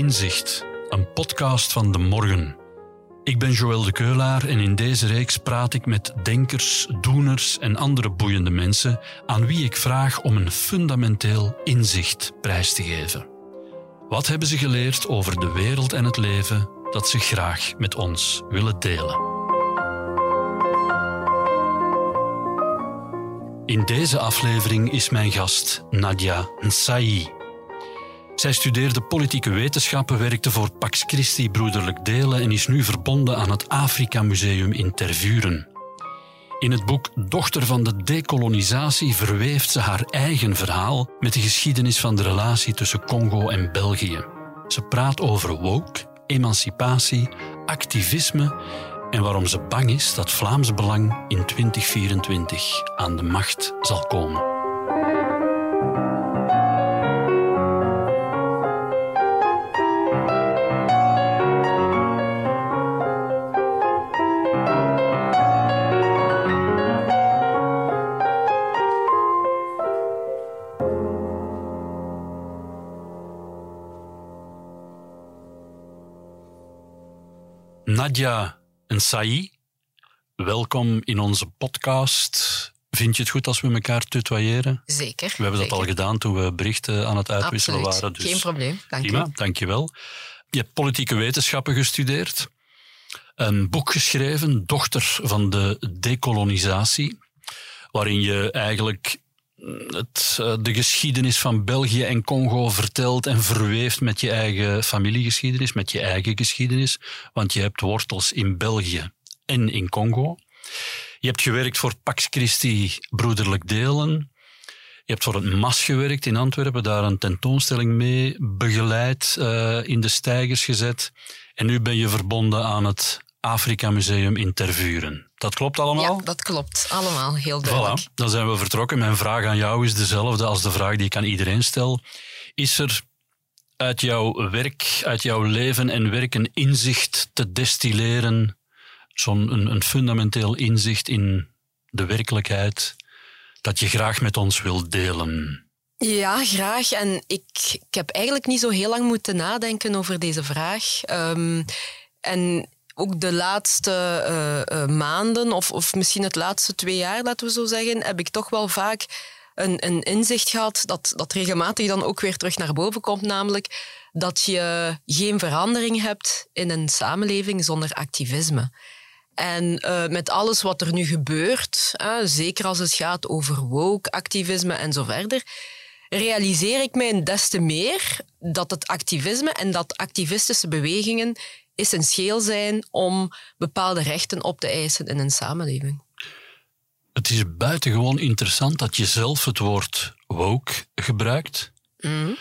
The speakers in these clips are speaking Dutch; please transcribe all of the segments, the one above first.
Inzicht, een podcast van De Morgen. Ik ben Joël de Keulaar en in deze reeks praat ik met denkers, doeners en andere boeiende mensen aan wie ik vraag om een fundamenteel inzicht prijs te geven. Wat hebben ze geleerd over de wereld en het leven dat ze graag met ons willen delen? In deze aflevering is mijn gast Nadia Nsai. Zij studeerde politieke wetenschappen, werkte voor Pax Christi Broederlijk Delen en is nu verbonden aan het Afrika Museum in Tervuren. In het boek Dochter van de dekolonisatie verweeft ze haar eigen verhaal met de geschiedenis van de relatie tussen Congo en België. Ze praat over woke, emancipatie, activisme en waarom ze bang is dat Vlaams Belang in 2024 aan de macht zal komen. Nadia Nsai, welkom in onze podcast. Vind je het goed als we elkaar tutoyeren? Zeker. We hebben dat al gedaan toen we berichten aan het uitwisselen waren. Dus Geen probleem, dank prima, je. Dank je wel. Je hebt politieke wetenschappen gestudeerd, een boek geschreven, Dochter van de dekolonisatie, waarin je eigenlijk eh, de geschiedenis van België en Congo vertelt en verweeft met je eigen familiegeschiedenis, met je eigen geschiedenis, want je hebt wortels in België en in Congo. Je hebt gewerkt voor Pax Christi Broederlijk Delen. Je hebt voor het MAS gewerkt in Antwerpen, daar een tentoonstelling mee begeleid, uh, in de stijgers gezet. En nu ben je verbonden aan het Afrika Museum in Tervuren. Dat klopt allemaal? Ja, dat klopt. Allemaal, heel duidelijk. Voilà, dan zijn we vertrokken. Mijn vraag aan jou is dezelfde als de vraag die ik aan iedereen stel. Is er uit jouw werk, uit jouw leven en werk een inzicht te destilleren, zo'n een, een fundamenteel inzicht in de werkelijkheid, dat je graag met ons wilt delen? Ja, graag. En ik, ik heb eigenlijk niet zo heel lang moeten nadenken over deze vraag. Um, en ook de laatste uh, uh, maanden, of, of misschien het laatste twee jaar, laten we zo zeggen, heb ik toch wel vaak een, een inzicht gehad dat, dat regelmatig dan ook weer terug naar boven komt, namelijk dat je geen verandering hebt in een samenleving zonder activisme. En uh, met alles wat er nu gebeurt, zeker als het gaat over woke, activisme en zo verder, realiseer ik mij des te meer dat het activisme en dat activistische bewegingen essentieel zijn om bepaalde rechten op te eisen in een samenleving. Het is buitengewoon interessant dat je zelf het woord woke gebruikt. Mm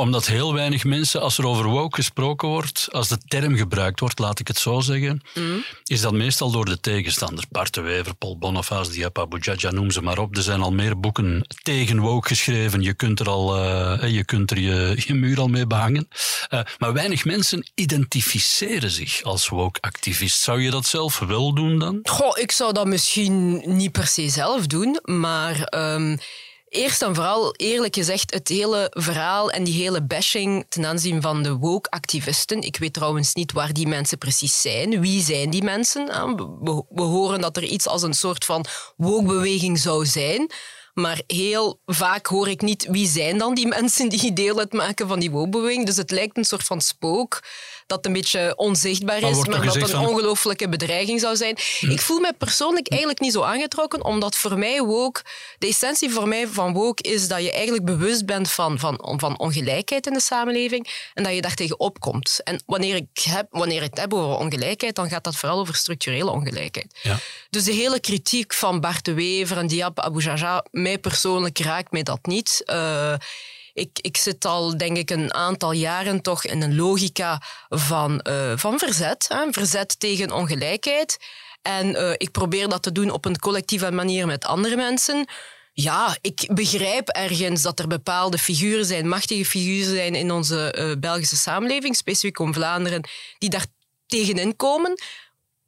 omdat heel weinig mensen, als er over woke gesproken wordt, als de term gebruikt wordt, laat ik het zo zeggen, mm. is dat meestal door de tegenstanders. Bart de Wever, Paul Boniface, Diapa Bujaja, noem ze maar op. Er zijn al meer boeken tegen woke geschreven. Je kunt er, al, uh, je, kunt er je, je muur al mee behangen. Uh, maar weinig mensen identificeren zich als woke-activist. Zou je dat zelf wel doen dan? Goh, ik zou dat misschien niet per se zelf doen, maar... Um Eerst en vooral, eerlijk gezegd, het hele verhaal en die hele bashing ten aanzien van de woke-activisten. Ik weet trouwens niet waar die mensen precies zijn. Wie zijn die mensen? We, we horen dat er iets als een soort van woke-beweging zou zijn. Maar heel vaak hoor ik niet wie zijn dan die mensen die deel uitmaken van die woke-beweging. Dus het lijkt een soort van spook dat een beetje onzichtbaar is, maar dat een ongelooflijke bedreiging zou zijn. Hm. Ik voel me persoonlijk eigenlijk niet zo aangetrokken, omdat voor mij woke, de essentie voor mij van woke is dat je eigenlijk bewust bent van, van, van ongelijkheid in de samenleving en dat je daartegen opkomt. En wanneer ik, heb, wanneer ik het heb over ongelijkheid, dan gaat dat vooral over structurele ongelijkheid. Ja. Dus de hele kritiek van Bart de Wever en Diab Abu Jaja, mij persoonlijk raakt mij dat niet. Uh, ik, ik zit al, denk ik, een aantal jaren toch in een logica van, uh, van verzet. Hè? Verzet tegen ongelijkheid. En uh, ik probeer dat te doen op een collectieve manier met andere mensen. Ja, ik begrijp ergens dat er bepaalde figuren zijn, machtige figuren zijn in onze uh, Belgische samenleving, specifiek om Vlaanderen, die daar tegenin komen.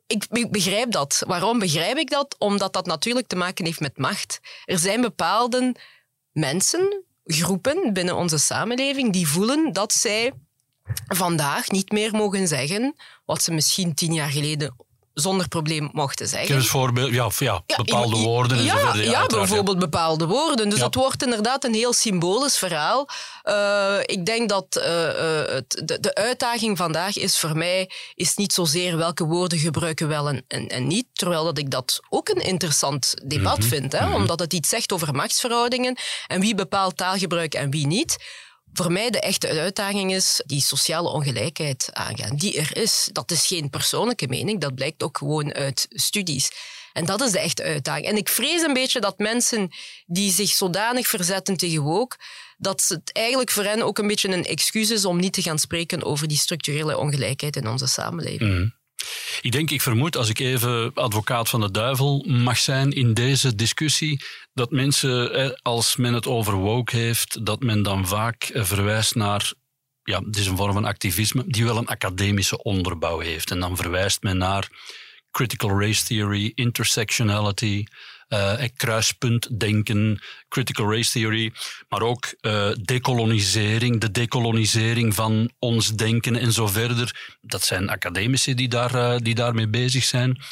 Ik begrijp dat. Waarom begrijp ik dat? Omdat dat natuurlijk te maken heeft met macht. Er zijn bepaalde mensen groepen binnen onze samenleving die voelen dat zij vandaag niet meer mogen zeggen wat ze misschien tien jaar geleden zonder probleem mochten zeggen. Geef voorbeeld, ja, ja, bepaalde woorden en ja, verder. Ja, bijvoorbeeld bepaalde woorden. Dus dat wordt inderdaad een heel symbolisch verhaal. Uh, ik denk dat uh, het, de, de, uitdaging vandaag is voor mij is niet zozeer welke woorden gebruiken wel en, en, en niet, terwijl dat ik dat ook een interessant debat mm -hmm. vind, hè, mm -hmm. omdat het iets zegt over machtsverhoudingen en wie bepaalt taalgebruik en wie niet voor mij de echte uitdaging is die sociale ongelijkheid aangaan. Die er is. Dat is geen persoonlijke mening, dat blijkt ook gewoon uit studies. En dat is de echte uitdaging. En ik vrees een beetje dat mensen die zich zodanig verzetten tegen woke, dat het eigenlijk voor hen ook een beetje een excuus is om niet te gaan spreken over die structurele ongelijkheid in onze samenleving. Mm. Ik denk, ik vermoed, als ik even advocaat van de duivel mag zijn in deze discussie, dat mensen, als men het over woke heeft, dat men dan vaak verwijst naar ja, het is een vorm van activisme die wel een academische onderbouw heeft. En dan verwijst men naar critical race theory, intersectionality, uh, kruispuntdenken, critical race theory, maar ook uh, decolonisering, de decolonisering van ons denken en zo verder. Dat zijn academici die, daar, uh, die daarmee bezig zijn.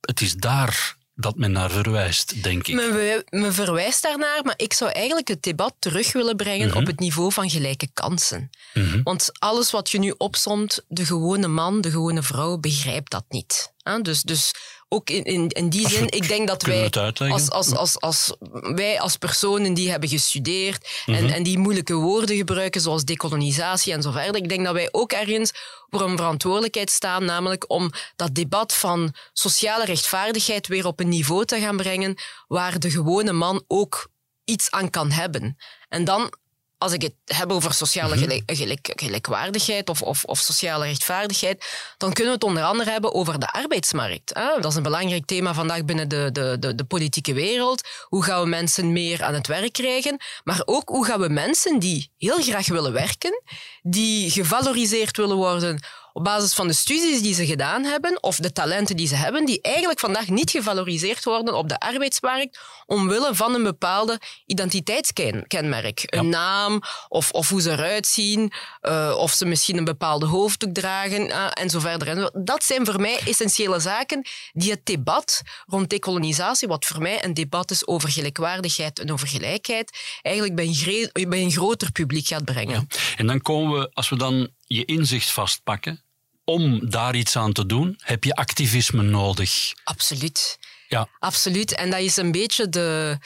Het is daar dat men naar verwijst, denk ik. Men, men verwijst daarnaar, maar ik zou eigenlijk het debat terug willen brengen mm -hmm. op het niveau van gelijke kansen. Mm -hmm. Want alles wat je nu opsomt, de gewone man, de gewone vrouw, begrijpt dat niet. Dus, dus ook in, in, in die zin, ik denk dat wij als, als, als, als, wij als personen die hebben gestudeerd mm -hmm. en, en die moeilijke woorden gebruiken, zoals decolonisatie en zo verder, ik denk dat wij ook ergens voor een verantwoordelijkheid staan, namelijk om dat debat van sociale rechtvaardigheid weer op een niveau te gaan brengen waar de gewone man ook iets aan kan hebben. En dan als ik het heb over sociale gelijk, gelijk, gelijkwaardigheid of, of, of, sociale rechtvaardigheid, dan kunnen we het onder andere hebben over de arbeidsmarkt. Dat is een belangrijk thema vandaag binnen de, de, de, de, politieke wereld. Hoe gaan we mensen meer aan het werk krijgen? Maar ook hoe gaan we mensen die heel graag willen werken, die gevaloriseerd willen worden op basis van de studies die ze gedaan hebben of de talenten die ze hebben, die eigenlijk vandaag niet gevaloriseerd worden op de arbeidsmarkt omwille van een bepaalde identiteitskenmerk. Een naam of, of hoe ze eruit zien, uh, of ze misschien een bepaalde hoofddoek dragen uh, en zo verder. En dat zijn voor mij essentiële zaken die het debat rond decolonisatie, wat voor mij een debat is over gelijkwaardigheid en over gelijkheid, eigenlijk bij een, bij een groter publiek gaat brengen. Ja. En dan komen we, als we dan je inzicht vastpakken, om daar iets aan te doen, heb je activisme nodig. Absoluut. Ja. Absoluut. En dat is een beetje de,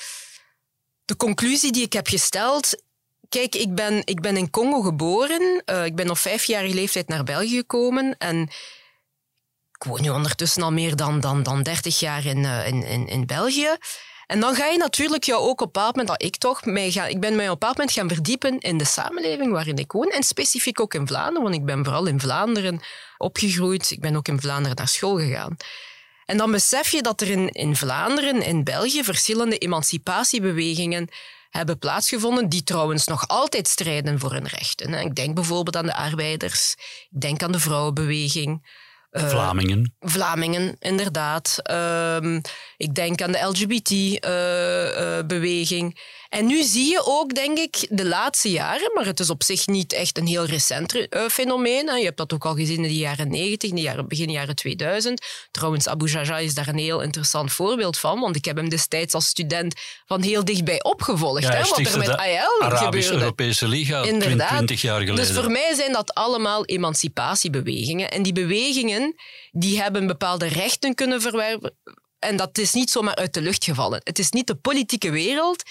de conclusie die ik heb gesteld. Kijk, ik ben, ik ben in Congo geboren. Uh, ik ben op vijfjarige leeftijd naar België gekomen. En ik woon nu ondertussen al meer dan, dan, dan 30 jaar in, uh, in, in, in België. En dan ga je natuurlijk jou ook op een bepaald moment, dat ik toch, mij ik ben mij op een bepaald moment gaan verdiepen in de samenleving waarin ik woon. En specifiek ook in Vlaanderen, want ik ben vooral in Vlaanderen opgegroeid. Ik ben ook in Vlaanderen naar school gegaan. En dan besef je dat er in, in Vlaanderen, in België, verschillende emancipatiebewegingen hebben plaatsgevonden, die trouwens nog altijd strijden voor hun rechten. Ik denk bijvoorbeeld aan de arbeiders, ik denk aan de vrouwenbeweging. Uh, Vlamingen. Vlamingen, inderdaad. Uh, ik denk aan de LGBT-beweging. Uh, en nu zie je ook, denk ik, de laatste jaren, maar het is op zich niet echt een heel recent uh, fenomeen. Hè. Je hebt dat ook al gezien in de jaren 90, in de jaren, begin jaren 2000. Trouwens, Abu Jaja is daar een heel interessant voorbeeld van, want ik heb hem destijds als student van heel dichtbij opgevolgd. Ja, hè, wat er met AL gebeurde. Europese Liga, Inderdaad. 20 jaar geleden. Dus voor mij zijn dat allemaal emancipatiebewegingen. En die bewegingen die hebben bepaalde rechten kunnen verwerven. En dat is niet zomaar uit de lucht gevallen. Het is niet de politieke wereld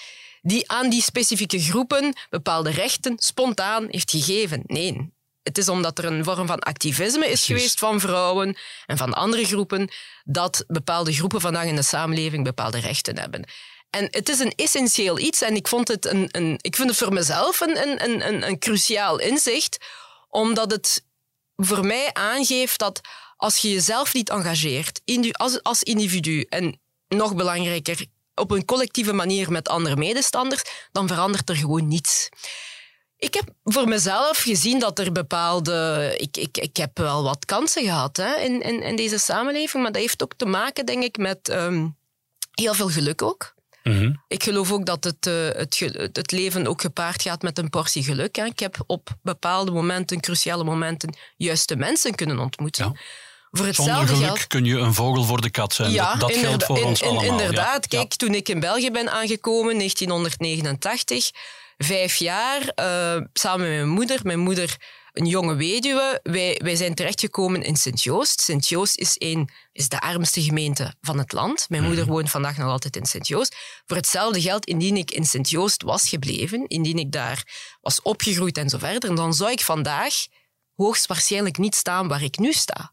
die aan die specifieke groepen bepaalde rechten spontaan heeft gegeven. Nee, het is omdat er een vorm van activisme is Precies. geweest van vrouwen en van andere groepen, dat bepaalde groepen vandaag in de samenleving bepaalde rechten hebben. En het is een essentieel iets en ik, vond het een, een, ik vind het voor mezelf een, een, een, een cruciaal inzicht, omdat het voor mij aangeeft dat als je jezelf niet engageert als, individu en nog belangrijker, op een collectieve manier met andere medestanders, dan verandert er gewoon niets. Ik heb voor mezelf gezien dat er bepaalde. Ik, ik, ik heb wel wat kansen gehad hè, in, in, in deze samenleving, maar dat heeft ook te maken, denk ik, met um, heel veel geluk ook. Mhm. Ik geloof ook dat het, uh, het, het, leven ook gepaard gaat met een portie geluk. Hè. Ik heb op bepaalde momenten, cruciale momenten, juiste mensen kunnen ontmoeten. Ja. Voor hetzelfde Zonder geluk kun je een vogel voor de kat zijn. Ja, dat, geldt voor ons allemaal. Inderdaad. Kijk, toen ik in België ben aangekomen, 1989, vijf jaar, uh, samen met mijn moeder. Mijn moeder een jonge weduwe. Wij, wij zijn terechtgekomen in Sint-Joost. Sint-Joost is, is de armste gemeente van het land. Mijn moeder mhm. woont vandaag nog altijd in Sint-Joost. Voor hetzelfde geld, indien ik in Sint-Joost was gebleven, indien ik daar was opgegroeid en zo verder, dan zou ik vandaag hoogstwaarschijnlijk niet staan waar ik nu sta.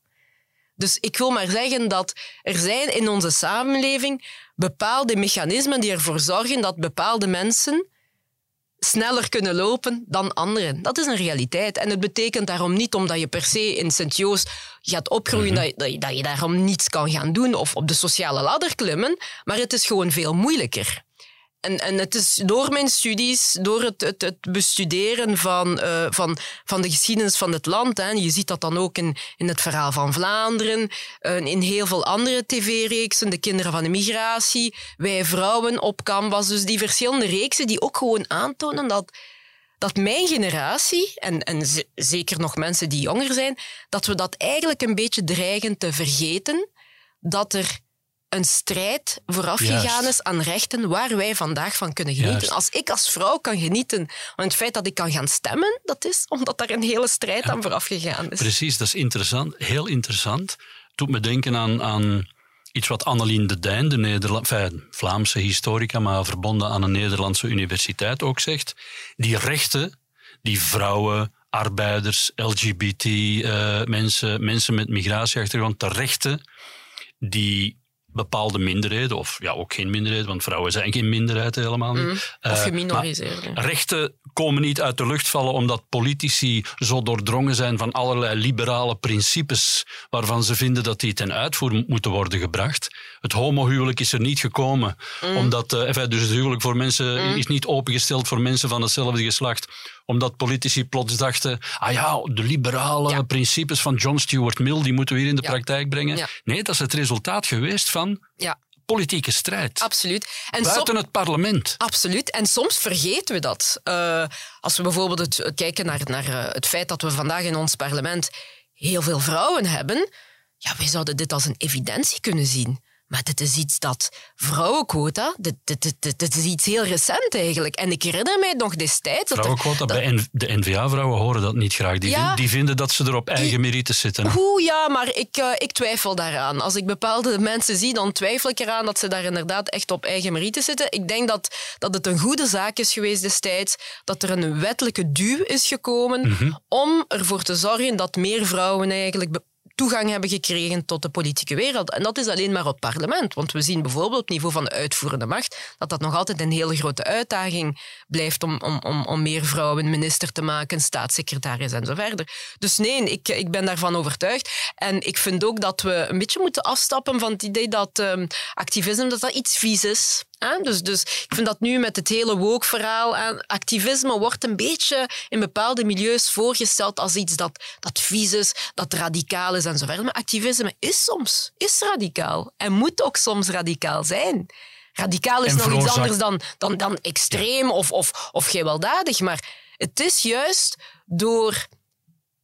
Dus ik wil maar zeggen dat er zijn in onze samenleving bepaalde mechanismen die ervoor zorgen dat bepaalde mensen sneller kunnen lopen dan anderen. Dat is een realiteit. En het betekent daarom niet omdat je per se in Sint-Joost gaat opgroeien, mhm. dat, je, dat je daarom niets kan gaan doen of op de sociale ladder klimmen. Maar het is gewoon veel moeilijker. En, en het is door mijn studies, door het, het, bestuderen van, uh, van, van de geschiedenis van het land, hè, je ziet dat dan ook in, in het verhaal van Vlaanderen, uh, in heel veel andere tv-reeksen, de kinderen van de migratie, wij vrouwen op Canvas, dus die verschillende reeksen die ook gewoon aantonen dat, dat mijn generatie, en, en zeker nog mensen die jonger zijn, dat we dat eigenlijk een beetje dreigen te vergeten, dat er een strijd voorafgegaan is aan rechten waar wij vandaag van kunnen genieten. Als ik als vrouw kan genieten van het feit dat ik kan gaan stemmen, dat is omdat daar een hele strijd aan vooraf gegaan is. Precies, dat is interessant. Heel interessant. Doet me denken aan, aan iets wat Annelien de Dijn, de Nederland, Vlaamse historica, maar verbonden aan een Nederlandse universiteit ook zegt. Die rechten die vrouwen, arbeiders, LGBT-mensen, uh, mensen met migratieachtergrond, de rechten die bepaalde minderheden, of ja, ook geen minderheid, want vrouwen zijn geen minderheid helemaal niet. Mm, of eh, geminoriseerd. rechten komen niet uit de lucht vallen omdat politici zo doordrongen zijn van allerlei liberale principes waarvan ze vinden dat die ten uitvoer moeten worden gebracht. Het homohuwelijk is er niet gekomen mm. omdat, uh, dus het huwelijk voor mensen mm. is niet opengesteld voor mensen van hetzelfde geslacht omdat politici plots dachten, ah ja, de liberale principes van John Stuart Mill, die moeten we hier in de praktijk brengen. Nee, dat is het resultaat geweest van ja politieke strijd. Absoluut. En Buiten het parlement. Absoluut. En soms vergeten we dat. Uh, als we bijvoorbeeld het, kijken naar, naar uh, het feit dat we vandaag in ons parlement heel veel vrouwen hebben, ja, wij zouden dit als een evidentie kunnen zien. Maar dit is iets dat vrouwenquota, dit, dit, dit, dit, is iets heel recent eigenlijk. En ik herinner mij nog destijds... Vrouwenquota, dat bij de N-VA-vrouwen horen dat niet graag. Die, die, vinden dat ze er op eigen merites zitten. Hoe ja, maar ik, uh, ik twijfel daaraan. Als ik bepaalde mensen zie, dan twijfel ik eraan dat ze daar inderdaad echt op eigen merites zitten. Ik denk dat, dat het een goede zaak is geweest destijds, dat er een wettelijke duw is gekomen mm om ervoor te zorgen dat meer vrouwen eigenlijk toegang hebben gekregen tot de politieke wereld. En dat is alleen maar op parlement. Want we zien bijvoorbeeld op niveau van de uitvoerende macht dat dat nog altijd een hele grote uitdaging blijft om, om, om, om meer vrouwen minister te maken, staatssecretaris en zo verder. Dus nee, ik, ik ben daarvan overtuigd. En ik vind ook dat we een beetje moeten afstappen van het idee dat um, activisme dat dat iets vies is. Dus, dus ik vind dat nu met het hele woke-verhaal, activisme wordt een beetje in bepaalde milieus voorgesteld als iets dat, dat vies is, dat radicaal is en zo verder. Maar activisme is soms is radicaal en moet ook soms radicaal zijn. Radicaal is nog iets anders dan, dan, dan extreem of, of, of gewelddadig. Maar het is juist door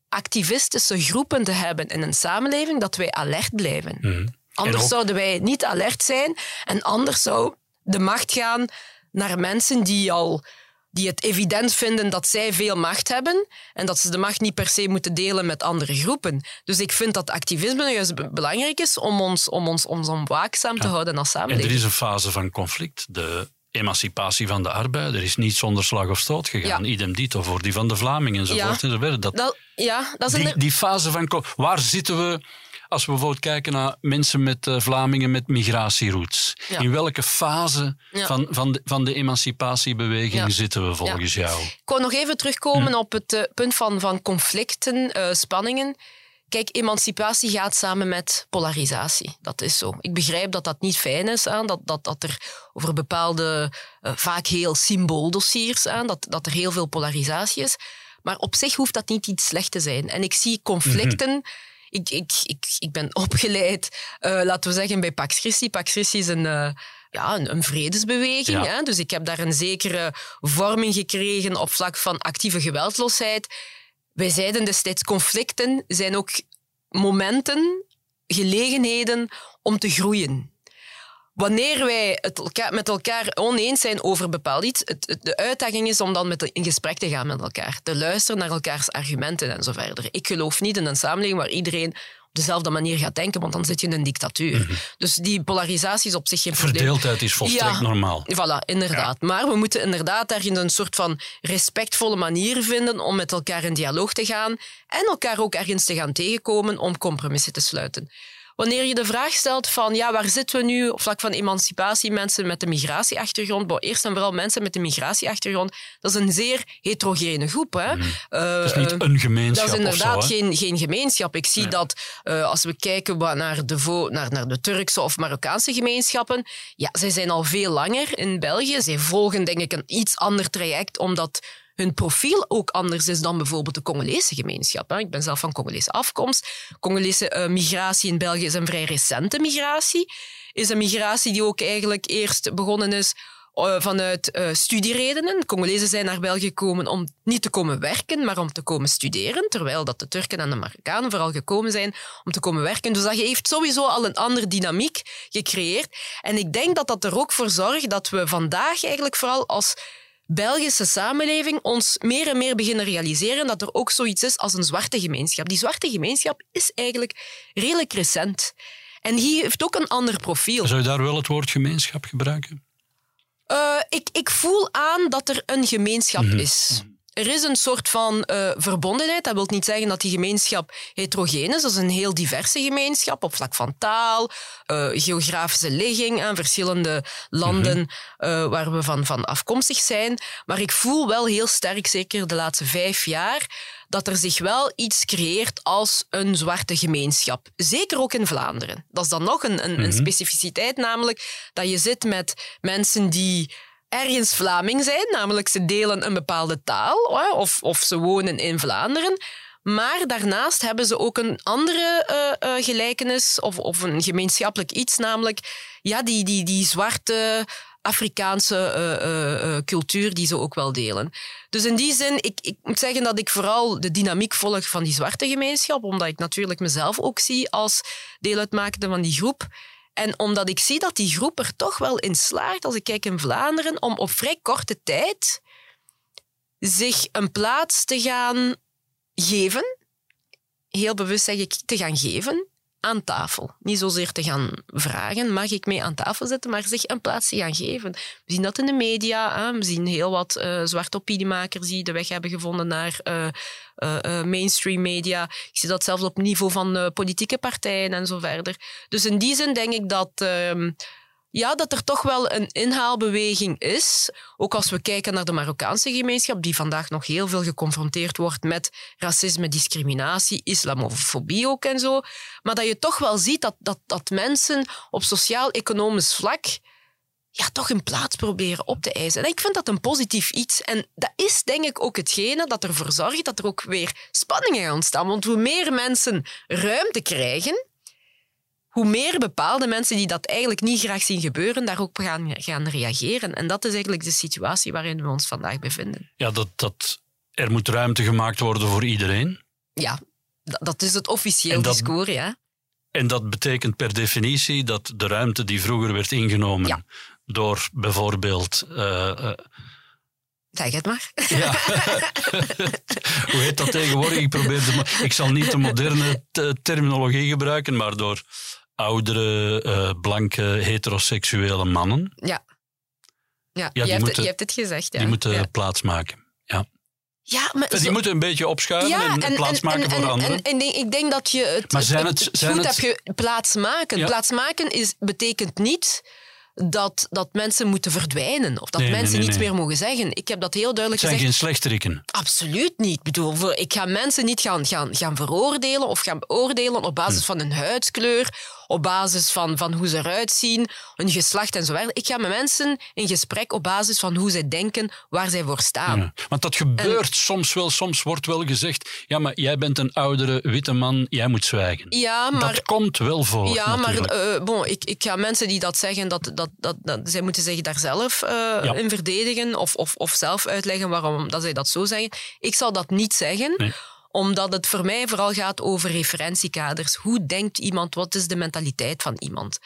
activistische groepen te hebben in een samenleving dat wij alert blijven. Mhm. Anders zouden wij niet alert zijn en anders zou de macht gaan naar mensen die al die het evident vinden dat zij veel macht hebben en dat ze de macht niet per se moeten delen met andere groepen. Dus ik vind dat activisme juist belangrijk is om ons, om ons, om ons waakzaam te houden als samenleving. En er is een fase van conflict. De emancipatie van de arbeider is niet zonder slag of stoot gegaan. Idem dito voor die van de Vlamingen enzovoort. Ja. enzovoort. Dat, ja, dat is die, die fase van... Waar zitten we als we bijvoorbeeld kijken naar mensen met uh, Vlamingen met migratieroots. In welke fase van, van, de, van de emancipatiebeweging zitten we volgens jou? Ik wou nog even terugkomen hm. op het uh, punt van, van conflicten, uh, spanningen. Kijk, emancipatie gaat samen met polarisatie. Dat is zo. Ik begrijp dat dat niet fijn is, aan, dat, dat, dat er over bepaalde, vaak heel symbooldossiers, aan, dat, dat er heel veel polarisatie is. Maar op zich hoeft dat niet iets slecht te zijn. En ik zie conflicten... Mhm ik, ik, ik, ik ben opgeleid, uh, laten we zeggen, bij Pax Christi. Pax Christi is een, uh, ja, een, een vredesbeweging. Ja. Hè? Dus ik heb daar een zekere vorming gekregen op vlak van actieve geweldloosheid. Wij zeiden destijds, conflicten zijn ook momenten, gelegenheden om te groeien. Wanneer wij het elkaar, met elkaar oneens zijn over bepaald iets, het, het- de uitdaging is om dan met, in gesprek te gaan met elkaar. Te luisteren naar elkaars argumenten en zo verder. Ik geloof niet in een samenleving waar iedereen op dezelfde manier gaat denken, want dan zit je in een dictatuur. Dus die polarisatie is op zich geen probleem. Verdeeldheid is volstrekt Ja. normaal. Voilà, inderdaad. Maar we moeten inderdaad daarin een soort van respectvolle manier vinden om met elkaar in dialoog te gaan en elkaar ook ergens te gaan tegenkomen om compromissen te sluiten. Wanneer je de vraag stelt van ja, waar zitten we nu op vlak van emancipatie, mensen met een migratieachtergrond, bon, eerst en vooral mensen met een migratieachtergrond, dat is een zeer heterogene groep. Hè? Mhm. Eh, Dat is niet een gemeenschap dat is inderdaad zo. geen, geen gemeenschap. Ik zie dat eh, als we kijken naar de, naar, naar de Turkse of Marokkaanse gemeenschappen, ja, zij zijn al veel langer in België. Zij volgen denk ik een iets ander traject, omdat hun profiel ook anders is dan bijvoorbeeld de Congolese gemeenschap. Ik ben zelf van Congolese afkomst. Congolese eh, migratie in België is een vrij recente migratie. Is een migratie die ook eigenlijk eerst begonnen is eh, vanuit eh, studieredenen. Congolezen zijn naar België gekomen om niet te komen werken, maar om te komen studeren. Terwijl dat de Turken en de Marokkanen vooral gekomen zijn om te komen werken. Dus dat heeft sowieso al een andere dynamiek gecreëerd. En ik denk dat dat er ook voor zorgt dat we vandaag eigenlijk vooral als Belgische samenleving ons meer en meer beginnen realiseren dat er ook zoiets is als een zwarte gemeenschap. Die zwarte gemeenschap is eigenlijk redelijk recent. En die heeft ook een ander profiel. Zou je daar wel het woord gemeenschap gebruiken? Eh, ik, ik voel aan dat er een gemeenschap is. Er is een soort van eh, verbondenheid. Dat wil niet zeggen dat die gemeenschap heterogeen is. Dat is een heel diverse gemeenschap op vlak van taal, eh, geografische ligging aan verschillende landen eh, waar we van, van afkomstig zijn. Maar ik voel wel heel sterk, zeker de laatste vijf jaar, dat er zich wel iets creëert als een zwarte gemeenschap. Zeker ook in Vlaanderen. Dat is dan nog een, een, een specificiteit, namelijk dat je zit met mensen die ergens Vlaming zijn, namelijk ze delen een bepaalde taal of, of ze wonen in Vlaanderen. Maar daarnaast hebben ze ook een andere eh, eh, gelijkenis of, of een gemeenschappelijk iets, namelijk ja, die, die, die zwarte Afrikaanse eh, cultuur die ze ook wel delen. Dus in die zin, ik, ik moet zeggen dat ik vooral de dynamiek volg van die zwarte gemeenschap, omdat ik natuurlijk mezelf ook zie als deel uitmakende van die groep. En omdat ik zie dat die groep er toch wel in slaagt, als ik kijk in Vlaanderen, om op vrij korte tijd zich een plaats te gaan geven, heel bewust zeg ik te gaan geven, aan tafel. Niet zozeer te gaan vragen, mag ik mee aan tafel zitten, maar zich een plaats te gaan geven. We zien dat in de media. Hè? We zien heel wat eh, zwarte opiniemakers die de weg hebben gevonden naar eh, eh, mainstream media. Ik zie dat zelfs op niveau van politieke partijen en zo verder. Dus in die zin denk ik dat... ja, dat er toch wel een inhaalbeweging is. Ook als we kijken naar de Marokkaanse gemeenschap, die vandaag nog heel veel geconfronteerd wordt met racisme, discriminatie, islamofobie ook en zo. Maar dat je toch wel ziet dat, dat, dat mensen op sociaal-economisch vlak ja, toch een plaats proberen op te eisen. En ik vind dat een positief iets. En dat is denk ik ook hetgene dat ervoor zorgt dat er ook weer spanningen ontstaan. Want hoe meer mensen ruimte krijgen, hoe meer bepaalde mensen die dat eigenlijk niet graag zien gebeuren, daarop gaan, gaan reageren. En dat is eigenlijk de situatie waarin we ons vandaag bevinden. Ja, dat, dat er moet ruimte gemaakt worden voor iedereen. Ja, dat, dat is het officieel dat- discours, ja. En dat betekent per definitie dat de ruimte die vroeger werd ingenomen Ja. door bijvoorbeeld... eh, Zeg het maar. ja. Hoe heet dat tegenwoordig? Ik, probeer de, ik zal niet de moderne te- terminologie gebruiken, maar door oudere, eh, blanke, heteroseksuele mannen. Ja. Ja, die je, hebt het, moeten- je hebt het gezegd. Ja. Die moeten ja. plaatsmaken. Ja. Ja, maar Die zo- moeten een beetje opschuiven en, plaatsmaken voor en, anderen. En, en ik- denk dat je het, Maar zijn het, het- het zijn goed het- hebt plaatsmaken. Ja. Plaatsmaken is, betekent niet dat, dat mensen moeten verdwijnen of dat Nee, mensen nee, niets meer mogen zeggen. Ik heb dat heel het duidelijk zijn gezegd. geen slechteriken. Absoluut niet. Ik bedoel, voor- ik ga mensen niet gaan, gaan, gaan veroordelen of gaan beoordelen op basis van hun huidskleur op basis van, van hoe ze eruit zien, hun geslacht en zo verder. Ik ga met mensen in gesprek op basis van hoe zij denken, waar zij voor staan. Ja, want dat gebeurt soms wel. Soms wordt wel gezegd, ja, maar jij bent een oudere witte man, jij moet zwijgen. Ja, maar... Dat komt wel voor, Ja, maar uh, bon, ik, ik ga mensen die dat zeggen, dat, dat, dat, dat zij moeten zich daar zelf uh, in verdedigen of, of, of zelf uitleggen waarom dat zij dat zo zeggen. Ik zal dat niet zeggen. Nee omdat het voor mij vooral gaat over referentiekaders. Hoe denkt iemand? Wat is de mentaliteit van iemand?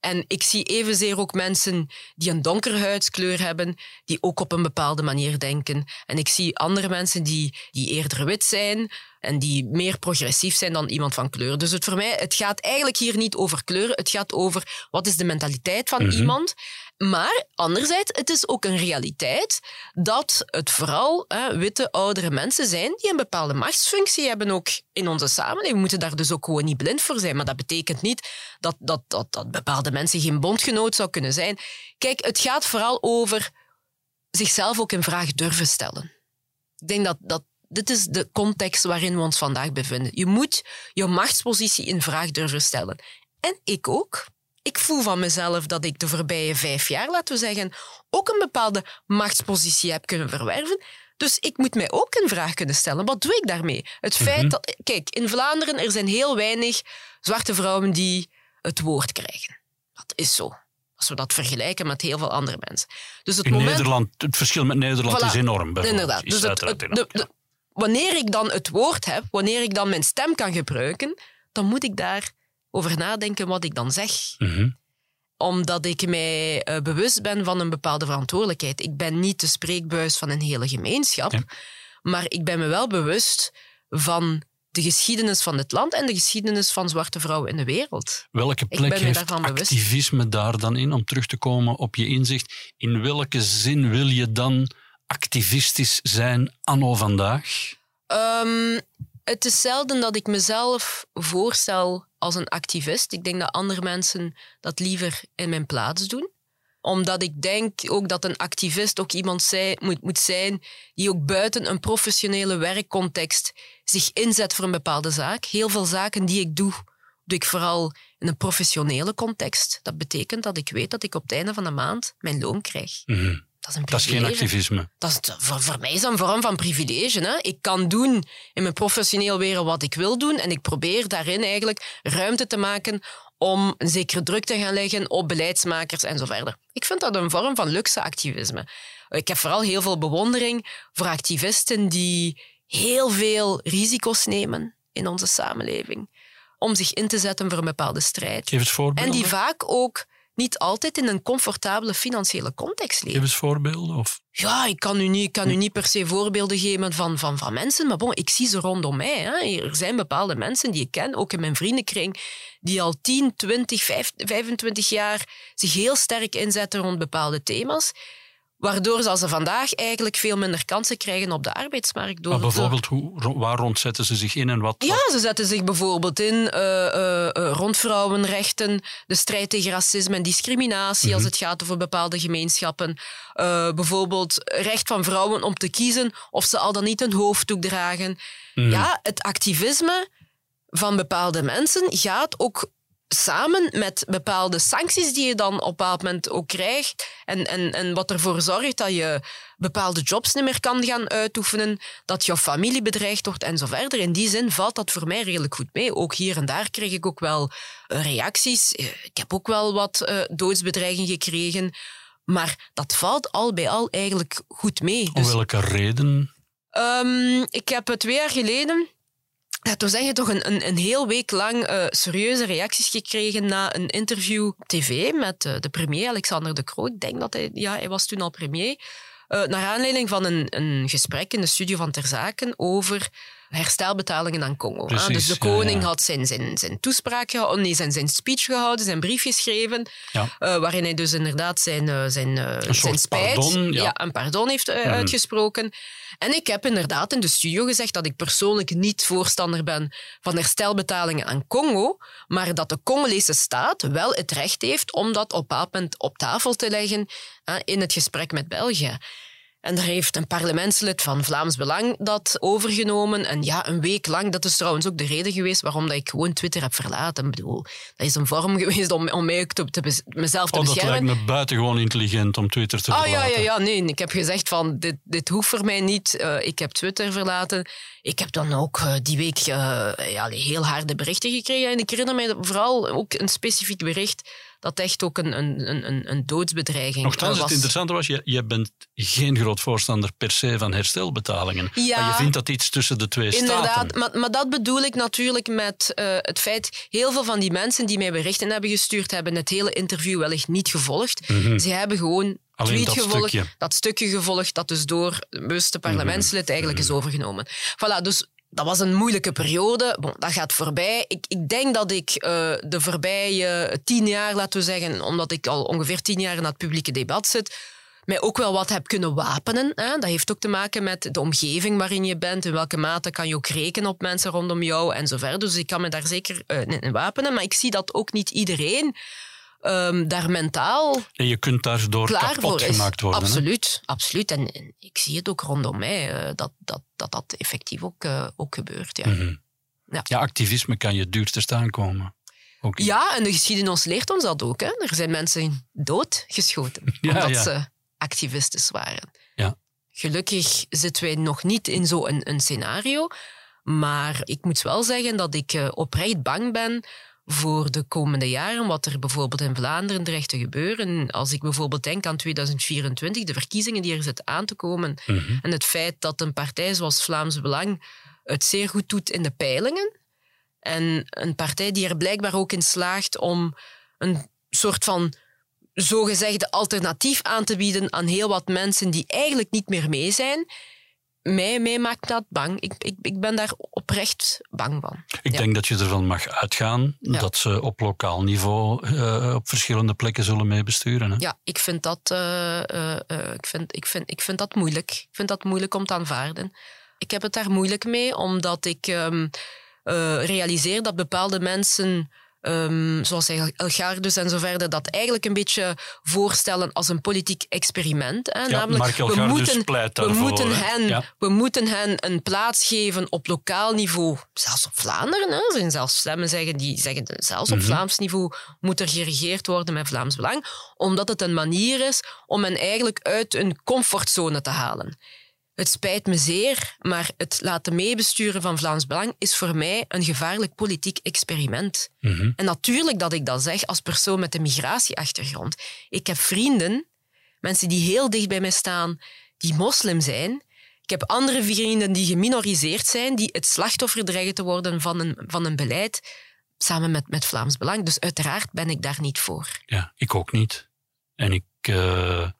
En ik zie evenzeer ook mensen die een donkere huidskleur hebben, die ook op een bepaalde manier denken. En ik zie andere mensen die, die eerder wit zijn en die meer progressief zijn dan iemand van kleur. Dus het, voor mij, het gaat eigenlijk hier niet over kleur, het gaat over wat is de mentaliteit van mhm. iemand. Maar anderzijds, het is ook een realiteit dat het vooral hè, witte, oudere mensen zijn die een bepaalde machtsfunctie hebben ook in onze samenleving. We moeten daar dus ook gewoon niet blind voor zijn. Maar dat betekent niet dat, dat, dat, dat bepaalde mensen geen bondgenoot zou kunnen zijn. Kijk, het gaat vooral over zichzelf ook in vraag durven stellen. Ik denk dat, dat dit is de context waarin we ons vandaag bevinden. Je moet je machtspositie in vraag durven stellen. En ik ook ik voel van mezelf dat ik de voorbije vijf jaar, laten we zeggen, ook een bepaalde machtspositie heb kunnen verwerven. Dus ik moet mij ook een vraag kunnen stellen. Wat doe ik daarmee? Het feit mhm. dat... Kijk, in Vlaanderen er zijn heel weinig zwarte vrouwen die het woord krijgen. Dat is zo. Als we dat vergelijken met heel veel andere mensen. Dus het in moment, Nederland, het verschil met Nederland is enorm. Inderdaad. Dus het, wanneer ik dan het woord heb, wanneer ik dan mijn stem kan gebruiken, dan moet ik daar over nadenken wat ik dan zeg. Mhm. Omdat ik mij uh, bewust ben van een bepaalde verantwoordelijkheid. Ik ben niet de spreekbuis van een hele gemeenschap, maar ik ben me wel bewust van de geschiedenis van het land en de geschiedenis van zwarte vrouwen in de wereld. Welke plek heeft activisme daar dan in, om terug te komen op je inzicht? In welke zin wil je dan activistisch zijn anno vandaag? Um, het is zelden dat ik mezelf voorstel als een activist. Ik denk dat andere mensen dat liever in mijn plaats doen omdat ik denk ook dat een activist ook iemand zij, moet, moet zijn die ook buiten een professionele werkcontext zich inzet voor een bepaalde zaak. Heel veel zaken die ik doe, doe ik vooral in een professionele context. Dat betekent dat ik weet dat ik op het einde van de maand mijn loon krijg. Mhm. Dat is, een dat is geen activisme. Dat is, voor, voor, mij is dat een vorm van privilege. Hè? Ik kan doen in mijn professioneel wereld wat ik wil doen en ik probeer daarin eigenlijk ruimte te maken om een zekere druk te gaan leggen op beleidsmakers en zo verder. Ik vind dat een vorm van luxe activisme. Ik heb vooral heel veel bewondering voor activisten die heel veel risico's nemen in onze samenleving om zich in te zetten voor een bepaalde strijd. Geef het voorbeelden. En die vaak ook niet altijd in een comfortabele financiële context leven. Geef eens voorbeelden. Of? Ja, ik kan u niet, ik kan u niet per se voorbeelden geven van, van, van mensen, maar bon, ik zie ze rondom mij. Hè. Er zijn bepaalde mensen die ik ken, ook in mijn vriendenkring, die al 10, 20, 25 jaar zich heel sterk inzetten rond bepaalde thema's. Waardoor ze, ze vandaag eigenlijk veel minder kansen krijgen op de arbeidsmarkt. Door maar bijvoorbeeld, hoe, waar rond zetten ze zich in en wat? Ja, ze zetten zich bijvoorbeeld in uh, uh, rond vrouwenrechten, de strijd tegen racisme en discriminatie als mhm. het gaat over bepaalde gemeenschappen. bijvoorbeeld recht van vrouwen om te kiezen of ze al dan niet een hoofddoek dragen. Mhm. Ja, het activisme van bepaalde mensen gaat ook samen met bepaalde sancties die je dan op een bepaald moment ook krijgt en, en, en wat ervoor zorgt dat je bepaalde jobs niet meer kan gaan uitoefenen, dat jouw familie bedreigd wordt en zo verder. In die zin valt dat voor mij redelijk goed mee. Ook hier en daar kreeg ik ook wel eh, reacties. Eh, ik heb ook wel wat uh, doodsbedreigingen gekregen. Maar dat valt al bij al eigenlijk goed mee. Om dus, welke reden? Um, ik heb twee jaar geleden toen zeg je toch een, een, een heel week lang uh, serieuze reacties gekregen na een interview tv met uh, de premier Alexander De Croo. Ik denk dat hij, ja, hij was toen al premier. Uh, naar aanleiding van een, een gesprek in de studio van Ter Zaken over herstelbetalingen aan Congo. dus de koning had zijn, zijn, zijn toespraak gehouden, nee, zijn, zijn speech gehouden, zijn brief geschreven, uh, waarin hij dus inderdaad zijn, uh, zijn, uh, zijn spijt, pardon, ja. een pardon heeft mhm. uitgesproken. En ik heb inderdaad in de studio gezegd dat ik persoonlijk niet voorstander ben van herstelbetalingen aan Congo, maar dat de Congolese staat wel het recht heeft om dat op een op tafel te leggen in het gesprek met België. En daar heeft een parlementslid van Vlaams Belang dat overgenomen. En ja, een week lang, dat is trouwens ook de reden geweest waarom dat ik gewoon Twitter heb verlaten. Ik bedoel, dat is een vorm geweest om, om mij ook te, te, mezelf te oh, beschermen. dat lijkt me buitengewoon intelligent om Twitter te ah, verlaten. Ja, ja, ja, nee. Ik heb gezegd van, dit, dit hoeft voor mij niet. Uh, ik heb Twitter verlaten. Ik heb dan ook uh, die week uh, ja, heel harde berichten gekregen. En ik herinner mij vooral ook een specifiek bericht dat echt ook een, een, een, een doodsbedreiging Nochtans, was. het interessante was, je, je bent geen groot voorstander per se van herstelbetalingen. Ja, maar je vindt dat iets tussen de twee inderdaad, staten. Maar, maar dat bedoel ik natuurlijk met uh, het feit... Heel veel van die mensen die mij berichten hebben gestuurd, hebben het hele interview wellicht niet gevolgd. Mm -hmm. Ze hebben gewoon Alleen tweet dat gevolgd, stukje. dat stukje gevolgd dat dus door het bewuste parlementslid eigenlijk Mhm. is overgenomen. Voilà, dus dat was een moeilijke periode. Bon, dat gaat voorbij. Ik, ik denk dat ik uh, de voorbije tien jaar, laten we zeggen, omdat ik al ongeveer tien jaar in het publieke debat zit, mij ook wel wat heb kunnen wapenen. Hè? Dat heeft ook te maken met de omgeving waarin je bent. In welke mate kan je ook rekenen op mensen rondom jou en zo verder. Dus ik kan me daar zeker uh, in wapenen. Maar ik zie dat ook niet iedereen um, daar mentaal en je kunt daardoor klaar kapot voor gemaakt worden. Absoluut, absoluut. En, en, ik zie het ook rondom mij, uh, dat, dat, dat dat effectief ook, uh, ook gebeurt. Ja. Mm -hmm. ja. ja, activisme kan je duur te staan komen. Ja, en de geschiedenis leert ons dat ook. Hè. Er zijn mensen doodgeschoten ja, omdat ja. ze activisten waren. Ja. Gelukkig zitten wij nog niet in zo'n een, een scenario. Maar ik moet wel zeggen dat ik uh, oprecht bang ben voor de komende jaren, wat er bijvoorbeeld in Vlaanderen dreigt te gebeuren. Als ik bijvoorbeeld denk aan 2024, de verkiezingen die er zitten aan te komen, mm -hmm. en het feit dat een partij zoals Vlaams Belang het zeer goed doet in de peilingen, en een partij die er blijkbaar ook in slaagt om een soort van zogezegde alternatief aan te bieden aan heel wat mensen die eigenlijk niet meer mee zijn. Mij, mij maakt dat bang. Ik, ik, ik ben daar oprecht bang van. Ik ja. denk dat je ervan mag uitgaan Ja. dat ze op lokaal niveau eh, op verschillende plekken zullen meebesturen. Ja, ik vind, dat, uh, uh, ik, vind, ik, vind, ik vind dat moeilijk. Ik vind dat moeilijk om te aanvaarden. Ik heb het daar moeilijk mee, omdat ik um, realiseer dat bepaalde mensen um, zoals Elgardus en zo verder, dat eigenlijk een beetje voorstellen als een politiek experiment. Hè? Ja, Namelijk, we Elgardus moeten, we, moeten hen, Ja. we moeten hen een plaats geven op lokaal niveau, zelfs op Vlaanderen. Hè? Er zijn zelfs stemmen zeggen die zeggen zelfs op Mhm. Vlaams niveau moet er geregeerd worden met Vlaams Belang, omdat het een manier is om hen eigenlijk uit een comfortzone te halen. Het spijt me zeer, maar het laten meebesturen van Vlaams Belang is voor mij een gevaarlijk politiek experiment. Mhm. En natuurlijk dat ik dat zeg als persoon met een migratieachtergrond. Ik heb vrienden, mensen die heel dicht bij mij staan, die moslim zijn. Ik heb andere vrienden die geminoriseerd zijn, die het slachtoffer dreigen te worden van een, van een beleid samen met, met Vlaams Belang. Dus uiteraard ben ik daar niet voor. Ja, ik ook niet. En ik. eh,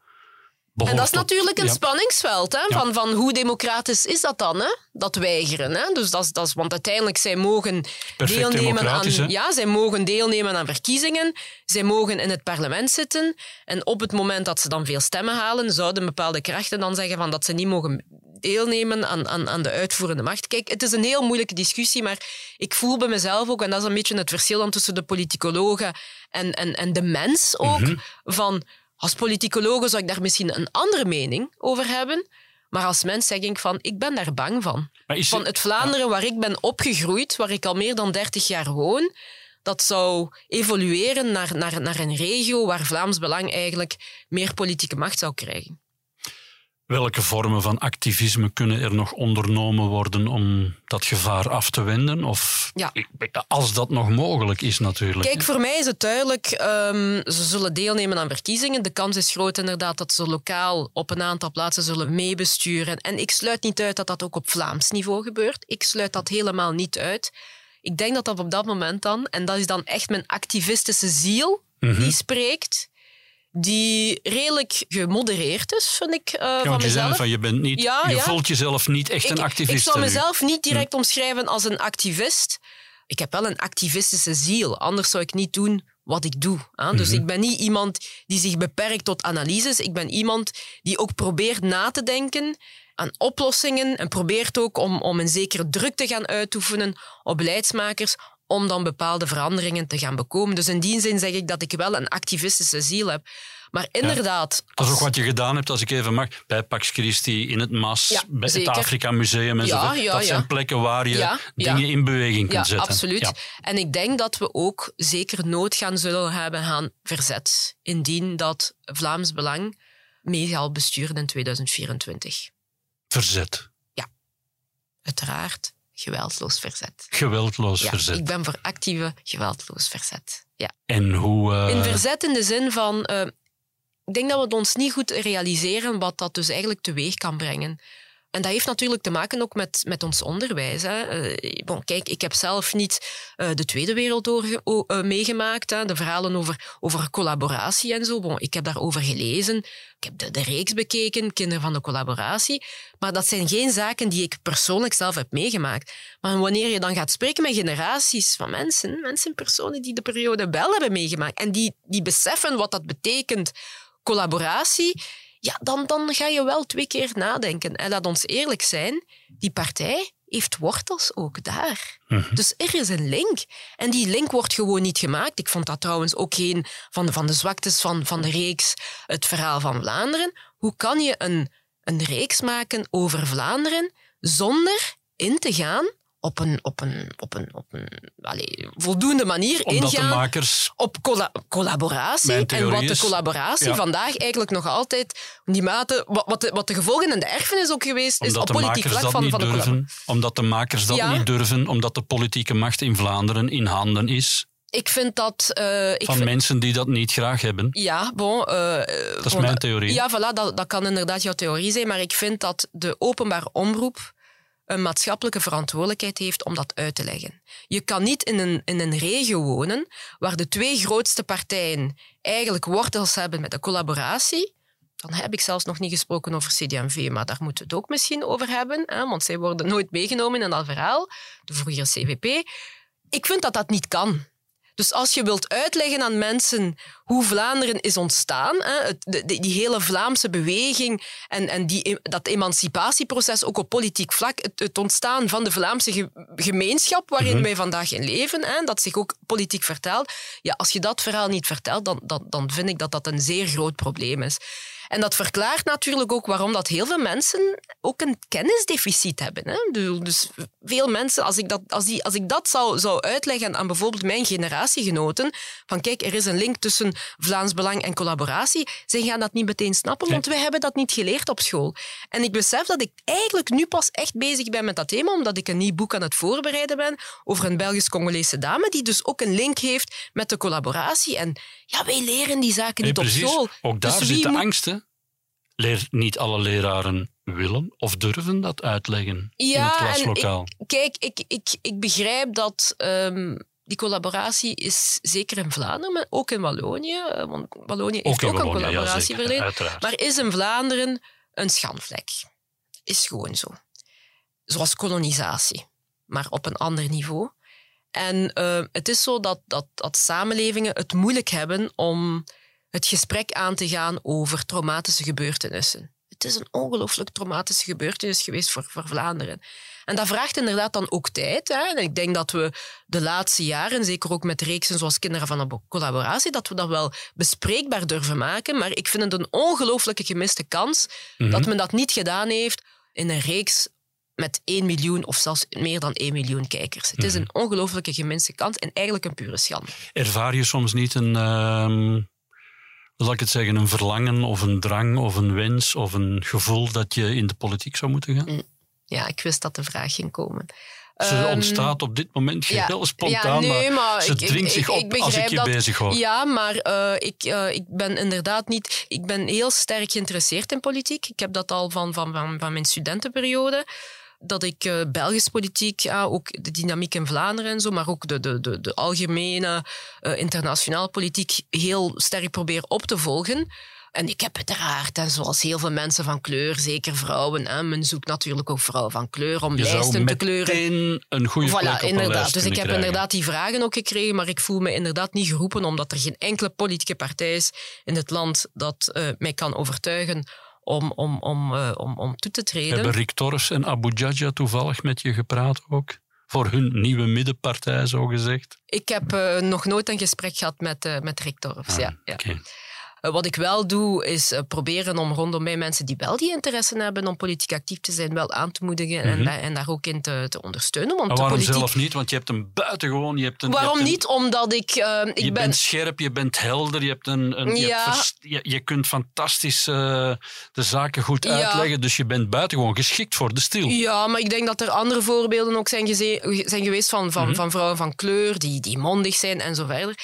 En dat is natuurlijk een ja. spanningsveld. Hè? Ja. Van, van hoe democratisch is dat dan? Hè? Dat weigeren. Hè? Dus dat is, dat is, want uiteindelijk, zij mogen Perfect deelnemen aan, hè? ja, zij mogen deelnemen aan verkiezingen. Zij mogen in het parlement zitten. En op het moment dat ze dan veel stemmen halen, zouden bepaalde krachten dan zeggen van dat ze niet mogen deelnemen aan, aan, aan de uitvoerende macht. Kijk, het is een heel moeilijke discussie, maar ik voel bij mezelf ook, en dat is een beetje het verschil dan tussen de politicologen en, en, en de mens ook, Mhm. van als politicologe zou ik daar misschien een andere mening over hebben, maar als mens zeg ik van, ik ben daar bang van. Is Van het Vlaanderen waar ik ben opgegroeid, waar ik al meer dan 30 jaar woon, dat zou evolueren naar, naar, naar een regio waar Vlaams Belang eigenlijk meer politieke macht zou krijgen. Welke vormen van activisme kunnen er nog ondernomen worden om dat gevaar af te wenden? Of Ja. als dat nog mogelijk is, natuurlijk. Kijk, voor mij is het duidelijk, ehm, ze zullen deelnemen aan verkiezingen. De kans is groot inderdaad dat ze lokaal op een aantal plaatsen zullen meebesturen. En ik sluit niet uit dat dat ook op Vlaams niveau gebeurt. Ik sluit dat helemaal niet uit. Ik denk dat dat op dat moment dan, en dat is dan echt mijn activistische ziel Mhm. die spreekt, die redelijk gemodereerd is, vind ik, eh, Ja, van je zei mezelf. van je bent niet, Ja, je ja. voelt jezelf niet echt een activist. ik zou nu. mezelf niet direct omschrijven als een activist. Ik heb wel een activistische ziel, anders zou ik niet doen wat ik doe. hè. Dus Mhm. ik ben niet iemand die zich beperkt tot analyses. Ik ben iemand die ook probeert na te denken aan oplossingen en probeert ook om, om een zekere druk te gaan uitoefenen op beleidsmakers om dan bepaalde veranderingen te gaan bekomen. Dus in die zin zeg ik dat ik wel een activistische ziel heb. Maar inderdaad... Dat is ook wat je gedaan hebt, als ik even mag, bij Pax Christi, in het MAS, Ja, bij zeker. het Afrika Museum en Ja, zo. ja, dat ja. zijn plekken waar je Ja, ja. dingen in beweging Ja, kunt zetten. absoluut. Ja. En ik denk dat we ook zeker nood gaan zullen hebben aan verzet, indien dat Vlaams Belang mee zal besturen in 2024. Verzet. Uiteraard geweldloos verzet. Geweldloos Ja, verzet. ik ben voor actieve geweldloos verzet. Ja. En hoe... eh, In verzet in de zin van... eh, ik denk dat we het ons niet goed realiseren wat dat dus eigenlijk teweeg kan brengen. En dat heeft natuurlijk te maken ook met, met ons onderwijs. Hè. Eh, bon, kijk, ik heb zelf niet eh, de Tweede Wereldoorlog eh, meegemaakt. Hè. De verhalen over, over collaboratie en zo. Bon, ik heb daarover gelezen. Ik heb de, de reeks bekeken, Kinderen van de Collaboratie. Maar dat zijn geen zaken die ik persoonlijk zelf heb meegemaakt. Maar wanneer je dan gaat spreken met generaties van mensen, mensen, personen die de periode wel hebben meegemaakt en die, die beseffen wat dat betekent, collaboratie, ja, dan, dan ga je wel twee keer nadenken. En laat ons eerlijk zijn, die partij heeft wortels ook daar. Mhm. Dus er is een link. En die link wordt gewoon niet gemaakt. Ik vond dat trouwens ook een van de, van de zwaktes van, van de reeks Het Verhaal van Vlaanderen. Hoe kan je een, een reeks maken over Vlaanderen zonder in te gaan op een, op een, op een, op een allee, voldoende manier Omdat de ingaan makers... op colla- collaboratie. En wat de collaboratie ja. vandaag eigenlijk nog altijd, die mate, wat, wat, de, wat de gevolgen en de erfenis ook geweest is op de politiek vlak van, van de durven. Omdat de makers dat Ja. niet durven. Omdat de politieke macht in Vlaanderen in handen is Ik vind dat... eh, ik van vind- mensen die dat niet graag hebben. Ja, bon. eh, Dat is bon, mijn theorie. Ja, voilà, dat, dat kan inderdaad jouw theorie zijn, maar ik vind dat de openbare omroep een maatschappelijke verantwoordelijkheid heeft om dat uit te leggen. Je kan niet in een, in een regio wonen waar de twee grootste partijen eigenlijk wortels hebben met de collaboratie. Dan heb ik zelfs nog niet gesproken over CD&V, maar daar moeten we het ook misschien over hebben, hè, want zij worden nooit meegenomen in dat verhaal, de vroegere CVP. Ik vind dat dat niet kan. Dus als je wilt uitleggen aan mensen hoe Vlaanderen is ontstaan, hè, het, de, de- die hele Vlaamse beweging en, en die, dat emancipatieproces ook op politiek vlak, het, het ontstaan van de Vlaamse ge- gemeenschap waarin Mhm. wij vandaag in leven, hè, dat zich ook politiek vertelt, ja, als je dat verhaal niet vertelt, dan, dan, dan vind ik dat dat een zeer groot probleem is. En dat verklaart natuurlijk ook waarom dat heel veel mensen ook een kennisdeficit hebben. Hè? Dus veel mensen, als ik dat, als die, als ik dat zou, zou uitleggen aan bijvoorbeeld mijn generatiegenoten, van kijk, er is een link tussen Vlaams Belang en collaboratie, zij gaan dat niet meteen snappen, want wij hebben dat niet geleerd op school. En ik besef dat ik eigenlijk nu pas echt bezig ben met dat thema, omdat ik een nieuw boek aan het voorbereiden ben over een Belgisch-Congolese dame, die dus ook een link heeft met de collaboratie. En ja, wij leren die zaken Nee, niet op school. Ook daar Dus zit de moet- angst. Hè? Leer, niet alle leraren willen of durven dat uitleggen in Ja, het en klaslokaal. Kijk, ik, ik, ik begrijp dat ehm, die collaboratie is zeker in Vlaanderen, maar ook in Wallonië. eh, Want Wallonië heeft ook, een Wallonië, ja, collaboratie verleden. uiteraard. Maar is in Vlaanderen een schandvlek. Is gewoon zo. Zoals kolonisatie, maar op een ander niveau. En eh, het is zo dat, dat, dat samenlevingen het moeilijk hebben om het gesprek aan te gaan over traumatische gebeurtenissen. Het is een ongelooflijk traumatische gebeurtenis geweest voor, voor Vlaanderen. En dat vraagt inderdaad dan ook tijd. Hè? En ik denk dat we de laatste jaren, zeker ook met reeksen zoals Kinderen van de Collaboratie, dat we dat wel bespreekbaar durven maken. Maar ik vind het een ongelooflijke gemiste kans Mhm. dat men dat niet gedaan heeft in een reeks met 1 miljoen of zelfs meer dan 1 miljoen kijkers. Het is Mhm. een ongelooflijke gemiste kans en eigenlijk een pure schande. Ervaar je soms niet een, ehm, zal ik het zeggen, een verlangen of een drang of een wens of een gevoel dat je in de politiek zou moeten gaan? Ja, ik wist dat de vraag ging komen. Ze Ehm, ontstaat op dit moment ja, heel spontaan, ja, nee, maar ze ik- ik- dringt zich op ik als ik je dat. bezig hoor. Ja, maar eh, ik, eh, ik ben inderdaad niet... Ik ben heel sterk geïnteresseerd in politiek. Ik heb dat al van, van, van, van mijn studentenperiode. Dat ik eh Belgisch politiek, ja, ook de dynamiek in Vlaanderen en zo, maar ook de, de, de, de algemene eh, internationaal politiek heel sterk probeer op te volgen. En ik heb uiteraard, en zoals heel veel mensen van kleur, zeker vrouwen, hè, men zoekt natuurlijk ook vrouwen van kleur om je lijsten te kleuren. een goede Voilà, inderdaad. Dus ik heb krijgen. inderdaad die vragen ook gekregen, maar ik voel me inderdaad niet geroepen, omdat er geen enkele politieke partij is in het land dat eh, mij kan overtuigen om, om, om, eh, om, om toe te treden. Hebben Rick Torres en Abu Jaja toevallig met je gepraat ook? voor hun nieuwe middenpartij, zo gezegd? Ik heb uh, nog nooit een gesprek gehad met, uh, met Rick Torfs. Ah, ja, ja. Okay. Eh, wat ik wel doe, is eh, proberen om rondom mij mensen die wel die interesse hebben om politiek actief te zijn, wel aan te moedigen en, mhm. en, daar ook in te, te ondersteunen. Want maar waarom zelf niet? Want je hebt een buitengewoon... Je hebt een, waarom je hebt niet? Omdat ik... Uh, ik je ben... bent scherp, je bent helder, je, hebt een, een ja. je, je, kunt fantastisch uh, de zaken goed ja. uitleggen, dus je bent buitengewoon geschikt voor de stil. Ja, maar ik denk dat er andere voorbeelden ook zijn, zijn geweest van, van, mm -hmm. van vrouwen van kleur die, die mondig zijn en zo verder.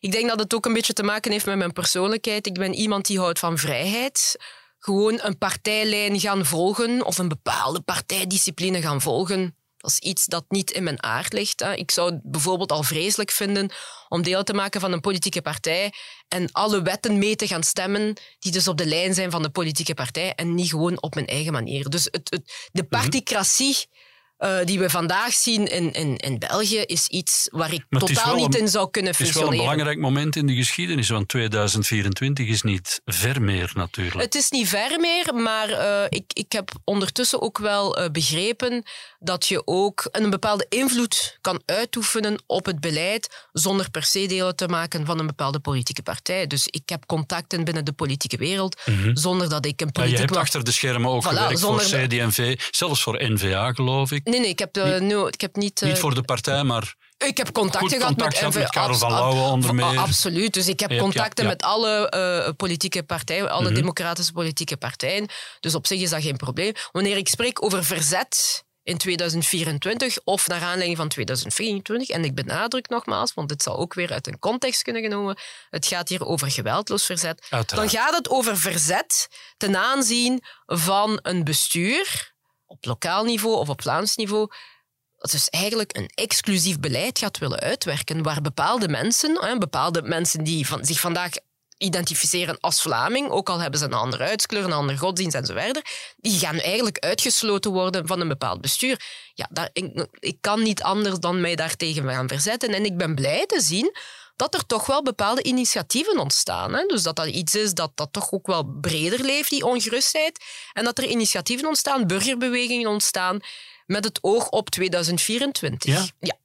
Ik denk dat het ook een beetje te maken heeft met mijn persoonlijkheid. Ik ben iemand die houdt van vrijheid. Gewoon een partijlijn gaan volgen of een bepaalde partijdiscipline gaan volgen. Dat is iets dat niet in mijn aard ligt. Ik zou het bijvoorbeeld al vreselijk vinden om deel te maken van een politieke partij en alle wetten mee te gaan stemmen die dus op de lijn zijn van de politieke partij en niet gewoon op mijn eigen manier. Dus het, het, de mhm. particratie uh, die we vandaag zien in, in, in België is iets waar ik totaal niet in zou kunnen functioneren. Het is wel een belangrijk moment in de geschiedenis, want 2024 is niet ver meer natuurlijk. Het is niet ver meer, maar uh, ik, ik heb ondertussen ook wel uh, begrepen dat je ook een bepaalde invloed kan uitoefenen op het beleid zonder per se deel te maken van een bepaalde politieke partij. Dus ik heb contacten binnen de politieke wereld mm -hmm. zonder dat ik een politiek... Ja, je hebt achter de schermen ook voilà, gewerkt voor CD&V, zelfs voor N-VA geloof ik. Nee, nee, ik heb, uh, niet, no, ik heb niet... Uh, niet voor de partij, maar... Ik heb contacten gehad contact met, met Karel van Lauwen onder meer. Absoluut. Dus ik heb contacten ja, ja. met alle uh, politieke partijen, alle mm -hmm. democratische politieke partijen. Dus op zich is dat geen probleem. Wanneer ik spreek over verzet in 2024 of naar aanleiding van 2024, en ik benadruk nogmaals, want dit zal ook weer uit een context kunnen genomen, het gaat hier over geweldloos verzet. Uiteraard. Dan gaat het over verzet ten aanzien van een bestuur op lokaal niveau of op Vlaams niveau, dat dus eigenlijk een exclusief beleid gaat willen uitwerken, waar bepaalde mensen, bepaalde mensen die van, zich vandaag identificeren als Vlaming, ook al hebben ze een andere huidskleur, een andere godsdienst en die gaan eigenlijk uitgesloten worden van een bepaald bestuur. Ja, daar, ik, ik kan niet anders dan mij daartegen gaan verzetten. En ik ben blij te zien dat er toch wel bepaalde initiatieven ontstaan. Hè? Dus dat dat iets is dat, dat toch ook wel breder leeft, die ongerustheid. En dat er initiatieven ontstaan, burgerbewegingen ontstaan, met het oog op 2024. Ja? ja.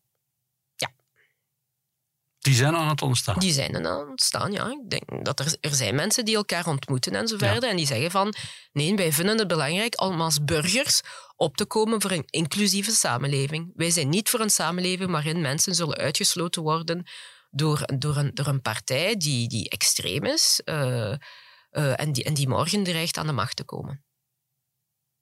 Die zijn aan het ontstaan. Die zijn aan het ontstaan, ja. Ik denk dat er, er zijn mensen die elkaar ontmoeten en zo verder. Ja. En die zeggen van, nee, wij vinden het belangrijk om als burgers op te komen voor een inclusieve samenleving. Wij zijn niet voor een samenleving waarin mensen zullen uitgesloten worden door, door, een, door een partij die, die extreem is uh, uh, en, die, en die morgen dreigt aan de macht te komen.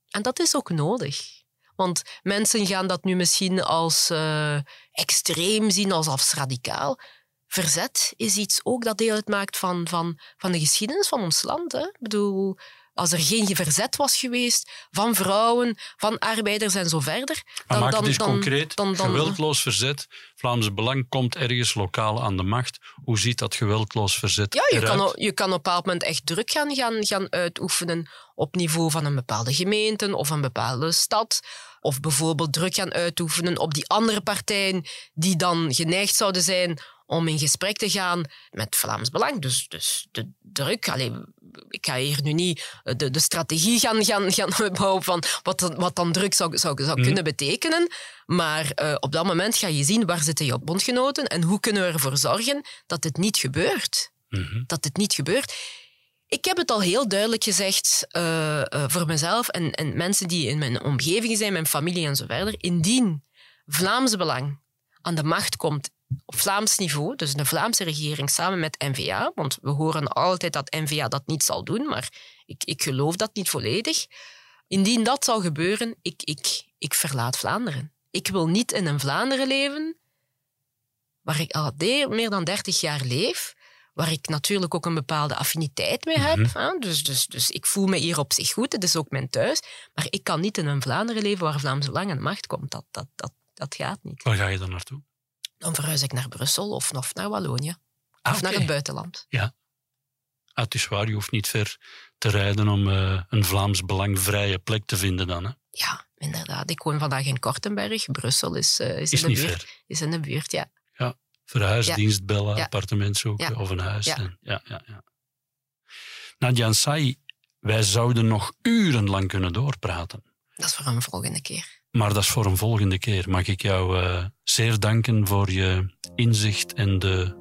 En dat is ook nodig. Want mensen gaan dat nu misschien als uh, extreem zien, als, als radicaal. Verzet is iets ook dat deel uitmaakt van, van, van de geschiedenis van ons land. Hè? Ik bedoel, als er geen verzet was geweest van vrouwen, van arbeiders en zo verder. Dan, dan, maak het dan, concreet. Dan, dan, geweldloos verzet. Vlaams Belang komt ergens lokaal aan de macht. Hoe ziet dat geweldloos verzet ja, je eruit? Kan, je kan op een bepaald moment echt druk gaan, gaan, gaan uitoefenen op niveau van een bepaalde gemeente of een bepaalde stad. Of bijvoorbeeld druk gaan uitoefenen op die andere partijen die dan geneigd zouden zijn om in gesprek te gaan met Vlaams Belang. Dus, dus de druk, allez, ik ga hier nu niet de, de strategie gaan, gaan, gaan bouwen van wat, wat dan druk zou, zou, zou Mhm. kunnen betekenen. Maar uh, op dat moment ga je zien waar zitten jouw bondgenoten en hoe kunnen we ervoor zorgen dat dit niet gebeurt. Mhm. Dat dit niet gebeurt. Ik heb het al heel duidelijk gezegd uh, uh, voor mezelf en, en mensen die in mijn omgeving zijn, mijn familie en zo verder. Indien Vlaams Belang aan de macht komt op Vlaams niveau, dus de Vlaamse regering samen met N-VA, want we horen altijd dat N-VA dat niet zal doen, maar ik, ik geloof dat niet volledig. Indien dat zou gebeuren, ik, ik, ik verlaat Vlaanderen. Ik wil niet in een Vlaanderen leven waar ik al meer dan 30 jaar leef, waar ik natuurlijk ook een bepaalde affiniteit mee heb. Mhm. Hè? Dus, dus, dus ik voel me hier op zich goed, het is ook mijn thuis. Maar ik kan niet in een Vlaanderen leven waar Vlaams Belang aan de macht komt. Dat, dat, dat, dat gaat niet. Waar ga je dan naartoe? Dan verhuis ik naar Brussel of, of naar Wallonië. Ah, of naar oké. het buitenland. Ja. Ah, het is waar, je hoeft niet ver te rijden om eh, een Vlaams belangvrije plek te vinden dan. Hè? Ja, inderdaad. Ik woon vandaag in Kortenberg. Brussel is, uh, is, Is in de buurt. ver. Is in de buurt, ja. Verhuisdienst bellen, Ja. appartement zoeken Ja. of een huis. Ja. En, ja, ja, ja. Nadia Ansai, wij zouden nog urenlang kunnen doorpraten. Dat is voor een volgende keer. Maar dat is voor een volgende keer. Mag ik jou uh, zeer danken voor je inzicht en de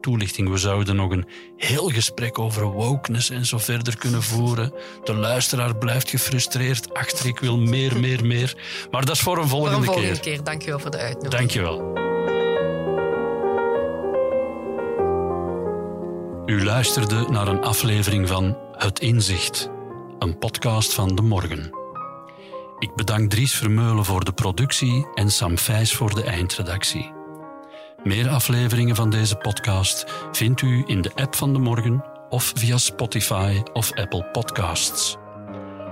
toelichting. We zouden nog een heel gesprek over wokeness en zo verder kunnen voeren. De luisteraar blijft gefrustreerd achter ik wil meer, meer, meer. Maar dat is voor een volgende, voor een volgende keer. keer. Dank je wel voor de uitnodiging. Dank je wel. U luisterde naar een aflevering van Het Inzicht, een podcast van De Morgen. Ik bedank Dries Vermeulen voor de productie en Sam Vijs voor de eindredactie. Meer afleveringen van deze podcast vindt u in de app van De Morgen of via Spotify of Apple Podcasts.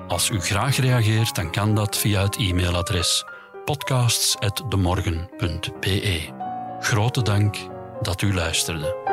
Als u graag reageert, dan kan dat via het e-mailadres podcasts.demorgen.be. Grote dank dat u luisterde.